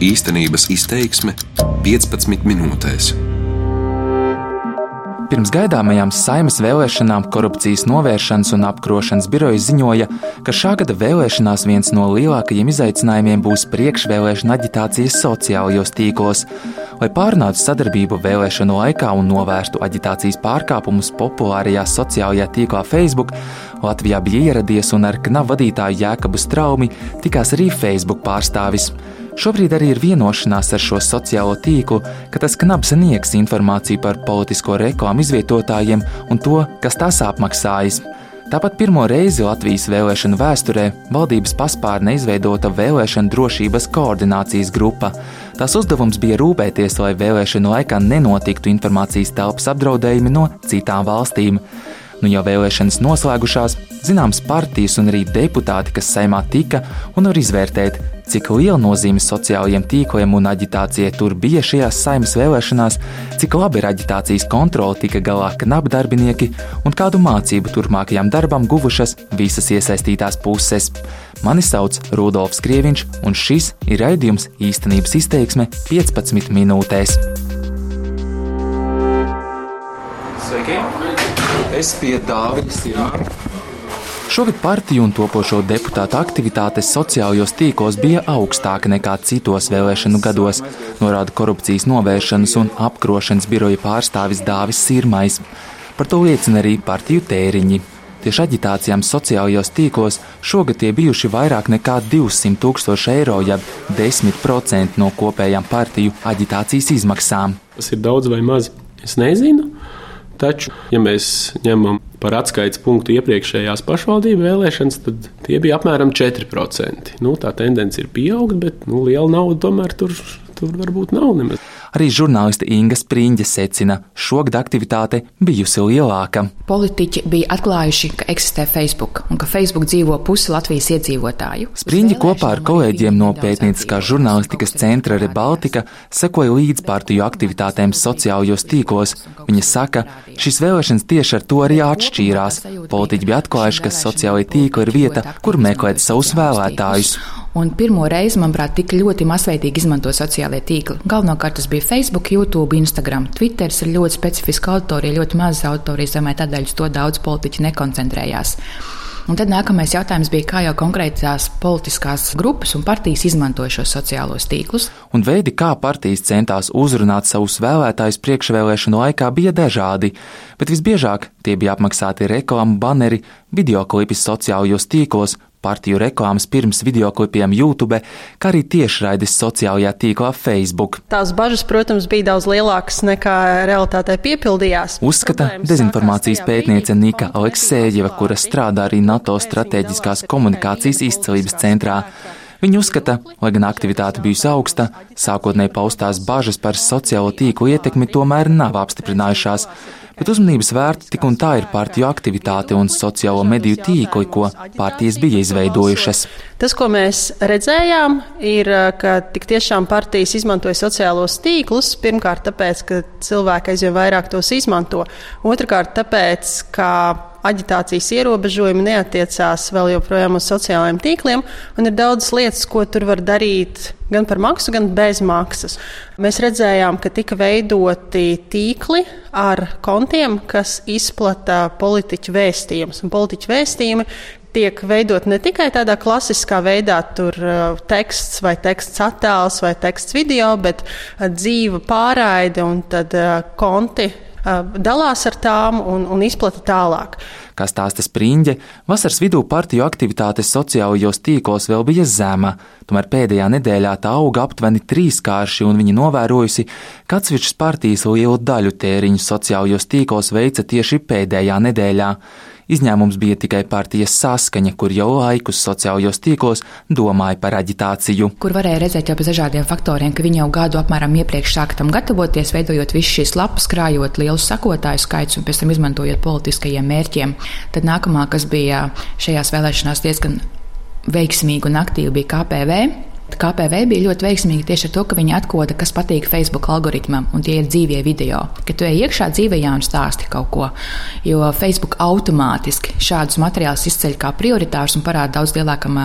Īstenības izteiksme 15 minūtēs. Pirms gaidāmajām saimas vēlēšanām korupcijas novēršanas un apkarošanas biroja ziņoja, ka šā gada vēlēšanās viens no lielākajiem izaicinājumiem būs priekšvēlēšana aģitācijas sociālajos tīklos. Lai pārnātu sadarbību vēlēšanu laikā un novērstu aģitācijas pārkāpumus populārajā sociālajā tīklā Facebook, Latvijā bija ieradies un ar knavu vadītāju Jēkabu Straumi tikās arī Facebook pārstāvis. Šobrīd arī ir vienošanās ar šo sociālo tīklu, ka tas knabs sniegs informāciju par politisko reklāmu izvietotājiem un to, kas tās apmaksājis. Tāpat pirmo reizi Latvijas vēlēšanu vēsturē valdības paspārne izveidota vēlēšana drošības koordinācijas grupa. Tās uzdevums bija rūpēties, lai vēlēšanu laikā nenotiktu informācijas telpas apdraudējumi no citām valstīm. Nu jau vēlēšanas noslēgušās, zināms partijas un arī deputāti, kas saimā tika un var izvērtēt, cik liela nozīme sociālajiem tīkliem un aģitācijai tur bija šajās saimnes vēlēšanās, cik labi ar aģitācijas kontroli tika galā knapi darbinieki un kādu mācību turpmākajam darbam guvušas visas iesaistītās puses. Mani sauc Rudolfs Krieviņš, un šis ir raidījums īstenības izteiksme 15 minūtēs. Es pie Dāvidas Sirmā. Šogad partiju un topošo deputātu aktivitātes sociālajos tīklos bija augstāka nekā citos vēlēšanu gados, norāda korupcijas novēršanas un apkarošanas biroja pārstāvis Dāvis Sirmais. Par to liecina arī partiju tēriņi. Tieši aģitācijām sociālajos tīklos šogad tie bijuši vairāk nekā 200 tūkstoši eiro, jeb 10% no kopējām partiju aģitācijas izmaksām. Tas ir daudz vai maz? Es nezinu. Taču, ja mēs ņemam par atskaites punktu iepriekšējās pašvaldību vēlēšanas, tad tie bija apmēram 4%. Nu, tā tendence ir pieaugt, bet nu, liela nauda tomēr tur, tur varbūt nav nemaz. Arī žurnāliste Inga Spriņģe secina, šogad aktivitāte bijusi lielāka. Politiķi bija atklājuši, ka eksistē Facebook un ka Facebook dzīvo pusi Latvijas iedzīvotāju. Spriņģe kopā ar kolēģiem no pētnieciskās žurnālistikas centra Rebaltika sekoja līdz partiju aktivitātēm sociālajos tīklos. Viņa saka, šīs vēlēšanas tieši ar to arī atšķīrās. Politiķi bija atklājuši, ka sociālajie tīkli ir vieta, kur meklēt savus vēlētājus. Un pirmo reizi, manuprāt, tik ļoti masveidīgi izmanto sociālie tīkli. Galvenokārt tas bija Facebook, YouTube, Instagram. Twitter ir ļoti specifiska autorija, ļoti mazas autorijas, domāju, tādēļ uz to daudz politiķi nekoncentrējās. Un tad nākamais jautājums bija, kā jau konkrētās politiskās grupas un partijas izmantoja šos sociālos tīklus. Un veidi, kā partijas centās uzrunāt savus vēlētājus priekšvēlēšanu laikā, bija dažādi, bet visbiežāk tie bija apmaksāti reklāmu baneri, videoklipi sociālajos tīklos, partiju reklāmas pirms videoklipiem YouTube, kā arī tiešraides sociālajā tīklā Facebook. Tās bažas, protams, bija daudz lielākas nekā realitātē piepildījās. Uzskata dezinformācijas pētniece Nika Aleksējeva, kura strādā arī NATO strateģiskās komunikācijas izcelības centrā. Viņa uzskata, lai gan aktivitāte bijusi augsta, sākotnēji paustās bažas par sociālo tīklu ietekmi tomēr nav apstiprinājušās bet uzmanības vērta tik un tā ir partiju aktivitāte un sociālo mediju tīkli, ko partijas bija izveidojušas. Tas, ko mēs redzējām, ir, ka tik tiešām partijas izmantoja sociālos tīklus. Pirmkārt, tāpēc, ka cilvēki aizvien vairāk tos izmanto. Otrakārt, tāpēc, ka aģitācijas ierobežojumi neatiecās vēl joprojām uz sociālajiem tīkliem, un ir daudz lietas, ko tur var darīt gan par maksu, gan bez maksas. Mēs redzējām, ka tika veidoti tīkli ar kontiem, kas izplata politiķu vēstījumus. Politiķu vēstījumi tiek veidot ne tikai tādā klasiskā veidā, tur uh, teksts vai teksts attēls vai teksts video, bet uh, dzīva pārraide un tad uh, konti dalās ar tām un, un izplata tālāk. Kā stāsta Spriņģe, vasaras vidū partiju aktivitāte sociālajos tīklos vēl bija zema, tomēr pēdējā nedēļā tā auga aptuveni trīskārši, un viņa novērojusi, ka atsevišķas partijas lielu daļu tēriņu sociālajos tīklos veica tieši pēdējā nedēļā. Izņēmums bija tikai partijas saskaņa, kur jau laikus sociālajos tīklos domāja par aģitāciju. Kur varēja redzēt jau pēc dažādiem faktoriem, ka viņi jau gadu apmēram iepriekš sāka tam gatavoties, veidojot visu šīs lapas, krājot lielus sakotāju skaits un pēc tam izmantojot politiskajiem mērķiem. Tad nākamā, kas bija šajās vēlēšanās diezgan veiksmīga un aktīva, bija KPV KPV bija ļoti veiksmīgi tieši ar to, ka viņi atkoda, kas patīk Facebook algoritmam, un tie ir dzīvie video. Kad tu ej iekšā dzīvajā un stāsti kaut ko, jo Facebook automātiski šādus materiālus izceļ kā prioritārus un parāda daudz lielākam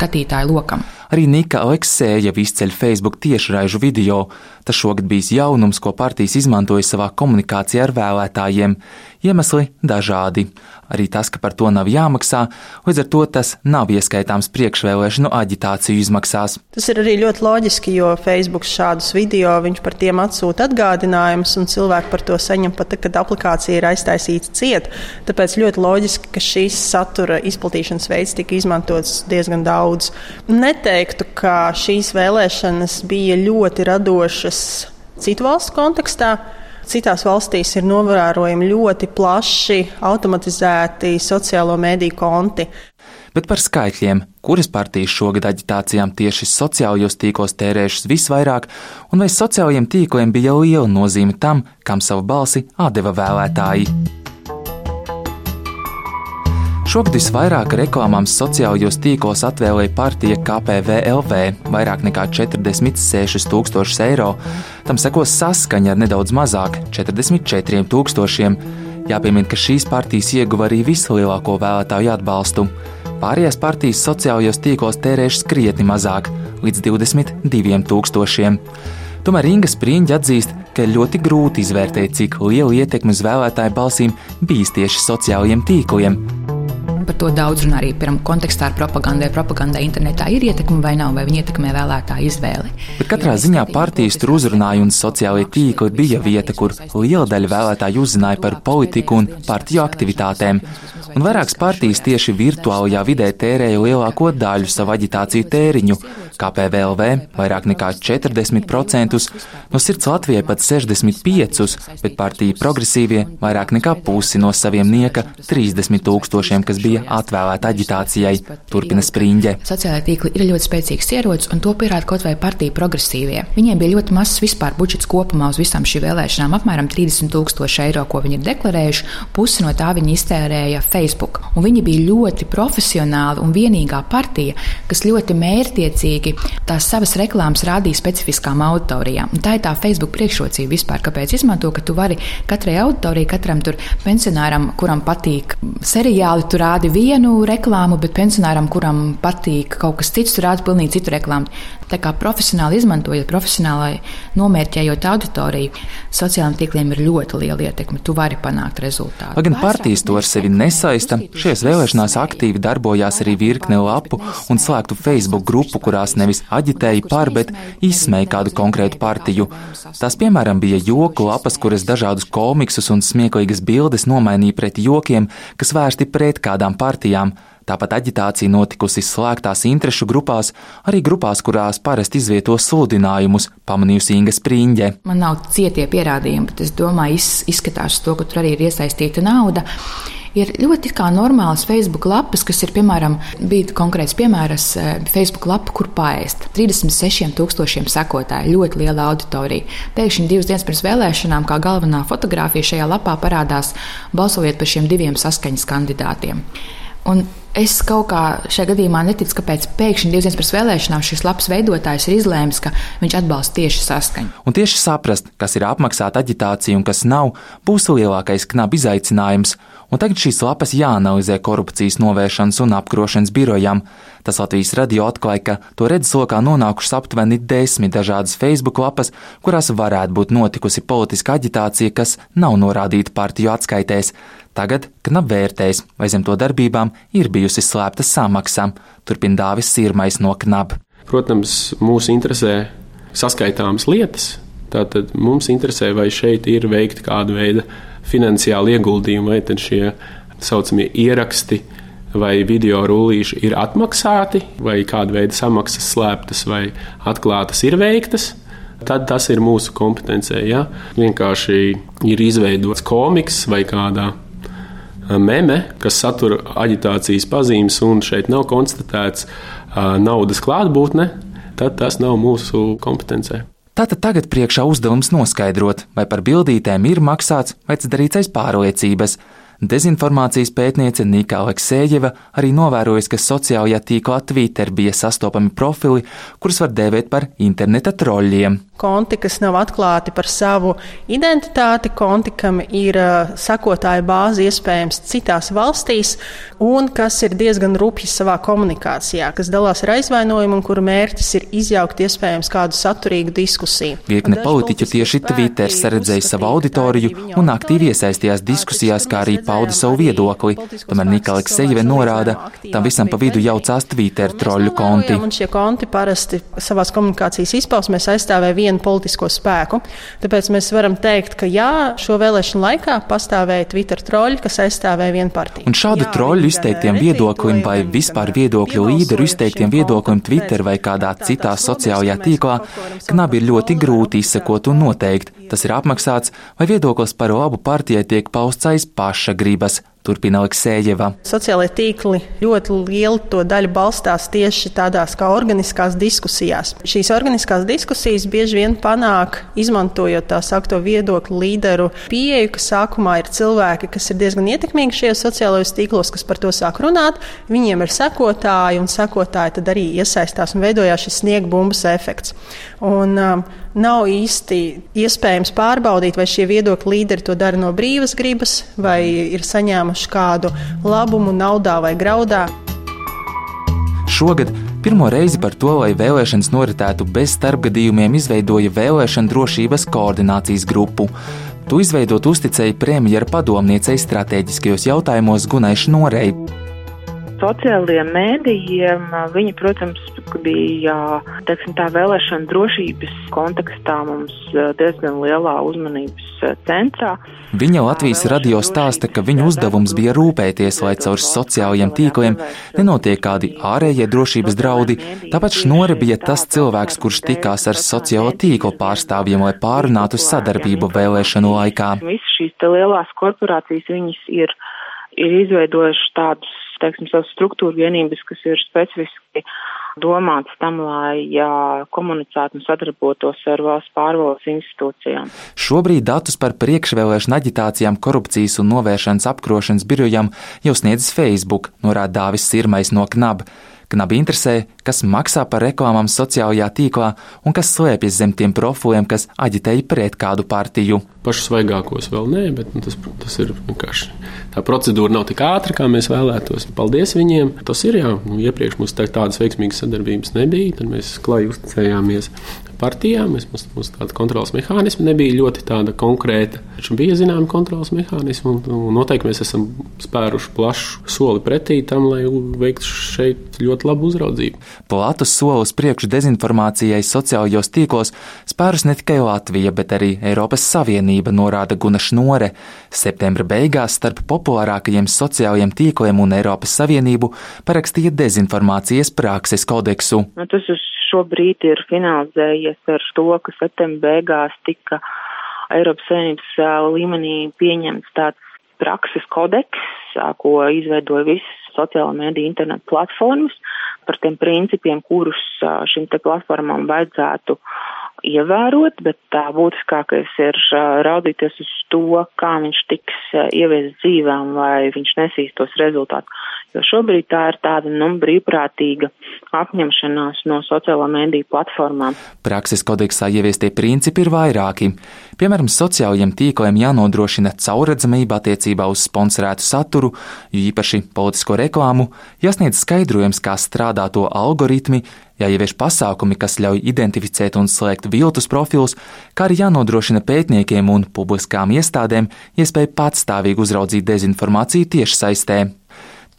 skatītāju lokam. Arī Nika Aleksēja izceļ Facebook tiešraižu video. Tas šogad bijis jaunums, ko partijas izmantoja savā komunikācijā ar vēlētājiem. Iemesli dažādi. Arī tas, ka par to nav jāmaksā, līdz ar to tas nav ieskaitāms priekšvēlēšanu aģitāciju izmaksās. Tas ir arī ļoti loģiski, jo Facebook šādus video viņš par tiem atsūta atgādinājumus, un cilvēki par to saņem pat tad, kad aplikācija ir aiztaisīta ciet. Tāpēc ļoti loģiski, ka šīs satura izplatīšanas veids tika izmantots diezgan daudz. Neteiktu, ka šīs vēlēšanas bija ļoti radošas citu valstu kontekstā. Citās valstīs ir novērojami ļoti plaši automatizēti sociālo mediju konti. Bet par skaitļiem, kuras partijas šogad aģitācijām tieši sociālajos tīklos tērējušas visvairāk, un vai sociālajiem tīkliem bija liela nozīme tam, kam savu balsi atdeva vēlētāji. Šogad visvairāk reklāmām sociālajos tīklos atvēlēja partija KPVLV - vairāk nekā 46 tūkstošus eiro. Tam sekos saskaņa ar nedaudz mazāk - 44 tūkstošiem. Jāpiemina, ka šīs partijas ieguva arī vislielāko vēlētāju atbalstu. Pārējās partijas sociālajos tīklos tērējušas krietni mazāk - līdz 22 tūkstošiem. Tomēr Inga Spriņģa atzīst, ka ļoti grūti izvērtēt, cik liela ietekme uz vēlētāju balsīm bijis tieši sociālajiem tīkliem par to daudz runā arī piram, kontekstā ar propagandu. Vai propagandai internetā ir ietekme vai nav, vai viņi ietekmē vēlētāju izvēli. Bet katrā ziņā partijas tur uzrunāja un sociālajie tīkli bija vieta, kur liela daļa vēlētāju uzzināja par politiku un partiju aktivitātēm un vairākas partijas tieši virtuālajā vidē tērēja lielāko daļu savu aģitāciju tēriņu, kā PVLV vairāk nekā 40%, no sirds Latvijai pat 65%, bet partija progresīvie vairāk nekā pusi no saviem nieka 30 tūkstošiem, kas bija atvēlēta aģitācijai, turpina Spriņģe. Sociālajie tīkli ir ļoti spēcīgs ierocis, un to pierāda kaut vai partija progresīvie. Viņiem bija ļoti mazs vispār budžets kopumā uz visām šīm vēlēšanām, apmēram 30 tūkstoši eiro, ko viņi ir deklarējuši. Pusi no tā viņi iztērēja Facebook. Un viņi bija ļoti profesionāli un vienīgā partija, kas ļoti mērķiecīgi tās savas reklāmas rādīja specifiskām auditorijām. Un tā ir tā Facebook priekšrocība vispār, kāpēc izmanto, ka tu vari katrai auditorijai, katram tur pensionāram, kuram patīk seriāli, tu rādi vienu reklāmu, bet pensionāram, kuram patīk kaut kas cits, tu rādi pilnīgi citu reklāmu. Tā kā profesionāli izmantojot, profesionāli nomērķējot auditoriju, sociālajiem tīkliem ir ļoti liela ietekme. Tu vari panākt rezultātu. Lai gan partijas to ar sevi nesaista, šajās vēlēšanās aktīvi darbojās arī virkne lapu un slēgtu Facebook grupu, kurās nevis aģitēja par, bet izsmēja kādu konkrētu partiju. Tās, piemēram, bija joku lapas, kuras dažādus komiksus un smieklīgas bildes nomainīja pret jokiem, kas vērsti pret kādām partijām. Tāpat aģitācija notikusi slēgtās interešu grupās, arī grupās, kurās parasti izvieto sludinājumus, pamanījusi Inga Spriņģe. Man nav cietie pierādījumi, bet es domāju, izskatās to, ka tur arī ir iesaistīta nauda ir ļoti normālas Facebook lapas, kas ir, piemēram, bija konkrēts piemērs eh, Facebook lapa, kur paēst. 36,000 sekotāju, ļoti liela auditorija. Pēkšņi divas dienas pirms vēlēšanām, kā galvenā fotografija šajā lapā parādās, balsojiet par šiem diviem saskaņas kandidātiem. Un es kaut kā šajā gadījumā neticu, kāpēc pēkšņi divas dienas pirms vēlēšanām šis labs veidotājs ir izlēmis, ka viņš atbalsta tieši saskaņu. Un tieši saprast, kas ir apmaksāta aģitācija un kas nav, būs lielākais knab izaicinājums. Un tagad šīs lapas jāanalizē korupcijas novēršanas un apkarošanas birojam. Tas Latvijas radio atklāja, ka to redzeslokā nonākušas aptuveni desmit dažādas Facebook lapas, kurās varētu būt notikusi politiska aģitācija, kas nav norādīta partiju atskaitēs. Tagad knap vērtēs, vai zem to darbībām ir bijusi slēpta samaksa, turpina Dāvis Sirmais no knab. Protams, mūs interesē saskaitāmas lietas. Tātad mums interesē, vai šeit ir veikta kāda veida finansiāla ieguldījuma, vai šie saucamie ieraksti vai video rullīši ir atmaksāti, vai kāda veida samaksas slēptas vai atklātas ir veiktas. Tad tas ir mūsu kompetencija. Ja? Vienkārši ir izveidots komiks vai kādā meme, kas satur aģitācijas pazīmes, un šeit nav konstatēts naudas klātbūtne, tad tas nav mūsu kompetencē. Tātad tagad priekšā uzdevums noskaidrot, vai par bildītēm ir maksāts vai tas darīts aiz pārliecības. Dezinformācijas pētniece Nika Aleksējeva arī novērojusi, ka sociālajā tīklā Twitter bija sastopami profili, kurus var dēvēt par interneta troļļiem konti, kas nav atklāti par savu identitāti, konti, kam ir sakotāja bāze iespējams citās valstīs, un kas ir diezgan rupji savā komunikācijā, kas dalās ar aizvainojumu un kuru mērķis ir izjaukt iespējams kādu saturīgu diskusiju. Virkne politiķu tieši Twitter saredzēja savu auditoriju un aktīvi iesaistījās diskusijās, kā arī pauda savu viedokli. Tomēr Nika Aleksejeve norāda, tam visam pa vidu jaucās Twitter troļu konti. Un šie konti parasti savās komunikācijas izpausmēs aizstāvē vienu politisko spēku. Tāpēc mēs varam teikt, ka jā, šo vēlēšanu laikā pastāvēja Twitter troļi, kas aizstāvēja vienu partiju. Un šādu troļu izteiktiem viedokļiem vai vispār viedokļu līderu izteiktiem viedokļiem Twitter vai kādā citā sociālajā tīklā, knabi ir ļoti grūti izsekot un noteikt, tas ir apmaksāts vai viedoklis par labu partijai tiek pausts aiz paša gribas, Turpina Aleksējeva. Sociālajie tīkli ļoti lielu to daļu balstās tieši tādās kā organiskās diskusijās. Šīs organiskās diskusijas bieži vien panāk, izmantojot tā sakto viedokļu līderu pieeju, ka sākumā ir cilvēki, kas ir diezgan ietekmīgi šajos sociālajos tīklos, kas par to sāk runāt. Viņiem ir sekotāji, un sekotāji tad arī iesaistās un veidojās šis sniegbumbas efekts. Un, um, nav īsti iespējams pārbaudīt, vai šie viedokļu līderi to dara no brīvas gribas, vai ir saņēmuši kādu labumu naudā vai graudā. Šogad pirmo reizi par to, lai vēlēšanas noritētu bez starpgadījumiem, izveidoja vēlēšana drošības koordinācijas grupu. To izveidot uzticēja premjera padomniecei strateģiskajos jautājumos Gunai Šnorei sociālajiem mēdījiem, viņi, protams, bija teiksim, tā vēlēšana drošības kontekstā mums diezgan lielā uzmanības centrā. Viņa Latvijas radio stāsta, ka viņa uzdevums bija rūpēties, lai caur sociālajiem tīkliem nenotiek kādi ārējie drošības draudi, tāpēc Šnore bija tas cilvēks, kurš tikās ar sociālo tīklu pārstāvjiem, lai pārunātu sadarbību vēlēšanu laikā. Visas šīs lielās korporācijas viņas ir, ir izveidojušas tādus teiksim, savas struktūra vienības, kas ir specifiski domāts tam, lai jā, komunicētu un sadarbotos ar valsts pārvaldes institūcijām. Šobrīd datus par priekšvēlēšana aģitācijām, korupcijas un novēršanas apkrošanas birojam jau sniedz Facebook, norāda Dāvis Sirmais no KNAB. Knabi interesē, kas maksā par reklāmām sociālajā tīklā un kas slēpjas zem tiem profiliem, kas aģitēja pret kādu partiju. Pašus svaigākos vēl nē, bet nu, tas, tas ir vienkārši. Tā procedūra nav tik ātra, kā mēs vēlētos. Paldies viņiem. Tas ir jā, nu, iepriekš mums tādas veiksmīgas sadarbības nebija. Tad mēs klāji uzticējāmies partijām. Mums, mums tāda kontrolas mehānisma nebija ļoti tāda konkrēta. Taču bija zināma kontrolas mehānisma, un, un noteikti mēs esam spēruši plašu soli pretī tam, lai veiktu šeit ļoti labu uzraudzību. Platu soli uz priekšu dezinformācijai sociālajos tīklos spērus ne tikai Latvija, bet arī Eiropas Savienība, norāda Guna Šnore. Septembra beigās starp populārākajiem sociālajiem tīkliem un Eiropas Savienību parakstīja dezinformācijas prakses kodeksu. Nu, tas uz šobrīd ir finalizējies ar to, ka septembra beigās tika Eiropas Savienības līmenī pieņemts tāds prakses kodeks, ko izveidoja visas sociālā mēdī internetu platformas par tiem principiem, kurus šim te platformām vajadzētu ievērot, bet tā būtiskākais ir raudīties uz to, kā viņš tiks ieviests dzīvēm, vai viņš nesīs tos rezultātus. Jo šobrīd tā ir tāda nu, brīvprātīga apņemšanās no sociālā mēdīju platformām. Prakses kodeksā ieviestie principi ir vairāki. Piemēram, sociālajiem tīkliem jānodrošina caurredzamība attiecībā uz sponsorētu saturu, jo īpaši politisko reklāmu, jāsniedz skaidrojums, kā strādā to algoritmi, jāievieš pasākumi, kas ļauj identificēt un slēgt viltus profilus, kā arī jānodrošina pētniekiem un publiskām iestādēm iespēja patstāvīgi uzraudzīt dezinformāciju tiešsaistē.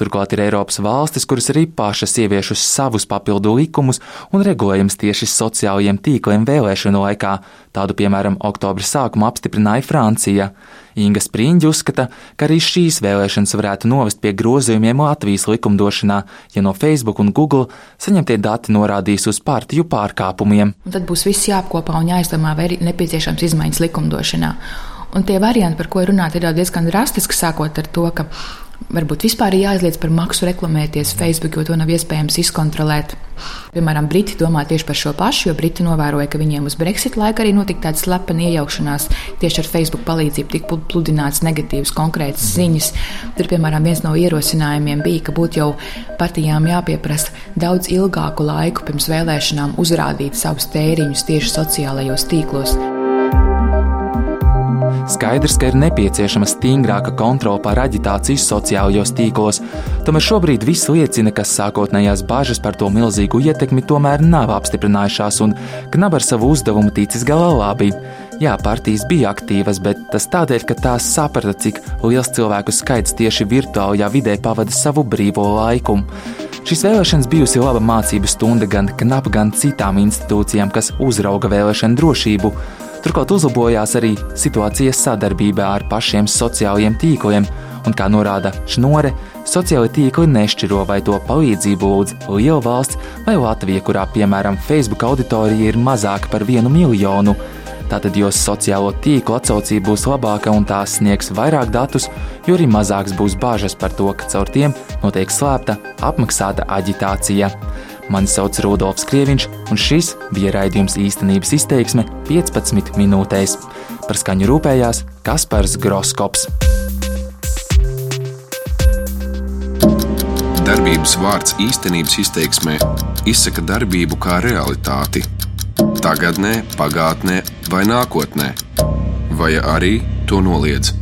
Turklāt ir Eiropas valstis, kuras arī pašas ieviešus savus papildu likumus un regulējumus tieši sociālajiem tīkliem vēlēšanu laikā. Tādu, piemēram, oktobra sākumā apstiprināja Francija. Inga Sprīņģa uzskata, ka arī šīs vēlēšanas varētu novest pie grozījumiem Latvijas likumdošanā, ja no Facebook un Google saņemtie dati norādīs uz partiju pārkāpumiem. Un tad būs viss jāapkopā un jāizdomā, vai ir nepieciešams izmaiņas likumdošanā. Un tie varianti, par ko runāt, ir diezgan drastiski, sākot ar to, ka Varbūt vispār ir jāizliedz par maksu reklamēties Facebook, jo to nav iespējams izkontrolēt. Piemēram, Briti domā tieši par šo pašu, jo Briti novēroja, ka viņiem uz Brexit laika arī notika tāda slepena iejaukšanās. Tieši ar Facebook palīdzību tika pludināts negatīvas konkrētas ziņas. Tur, piemēram, viens no ierosinājumiem bija, ka būtu jau partijām jāpieprasa daudz ilgāku laiku pirms vēlēšanām uzrādīt savus tēriņus tieši sociālajos tīklos. Skaidrs, ka ir nepieciešama stingrāka kontrole pār aģitāciju sociālajos tīklos, tomēr šobrīd viss liecina, ka sākotnējās bažas par to milzīgu ietekmi tomēr nav apstiprinājušās, un Knaba ar savu uzdevumu ticis galā labi. Jā, partijas bija aktīvas, bet tas tādēļ, ka tās saprata, cik liels cilvēku skaits tieši virtuālajā vidē pavada savu brīvo laiku. Šīs vēlēšanas bijusi laba mācību stunda gan Knapa, gan citām institūcijām, kas uzrauga vēlēšanu drošību. Turklāt uzlabojās arī situācijas sadarbībā ar pašiem sociālajiem tīkliem, un, kā norāda Šnore, sociālai tīkli nešķiro, vai to palīdzību lūdz liela valsts vai Latvija, kurā, piemēram, Facebook auditorija ir mazāka par vienu miljonu. Tātad, jo sociālo tīklu atsaucība būs labāka un tās sniegs vairāk datus, jo arī mazāks būs bažas par to, ka caur tiem notiek slēpta, apmaksāta aģitācija. Mani sauc Rudolfs Krieviņš, un šis bija raidījums īstenības izteiksme 15 minūtēs. Par skaņu rūpējās Kaspars Groskops. Darbības vārds īstenības izteiksmē izsaka darbību kā realitāti. Tagatnē, pagātnē vai nākotnē, vai arī to noliedz.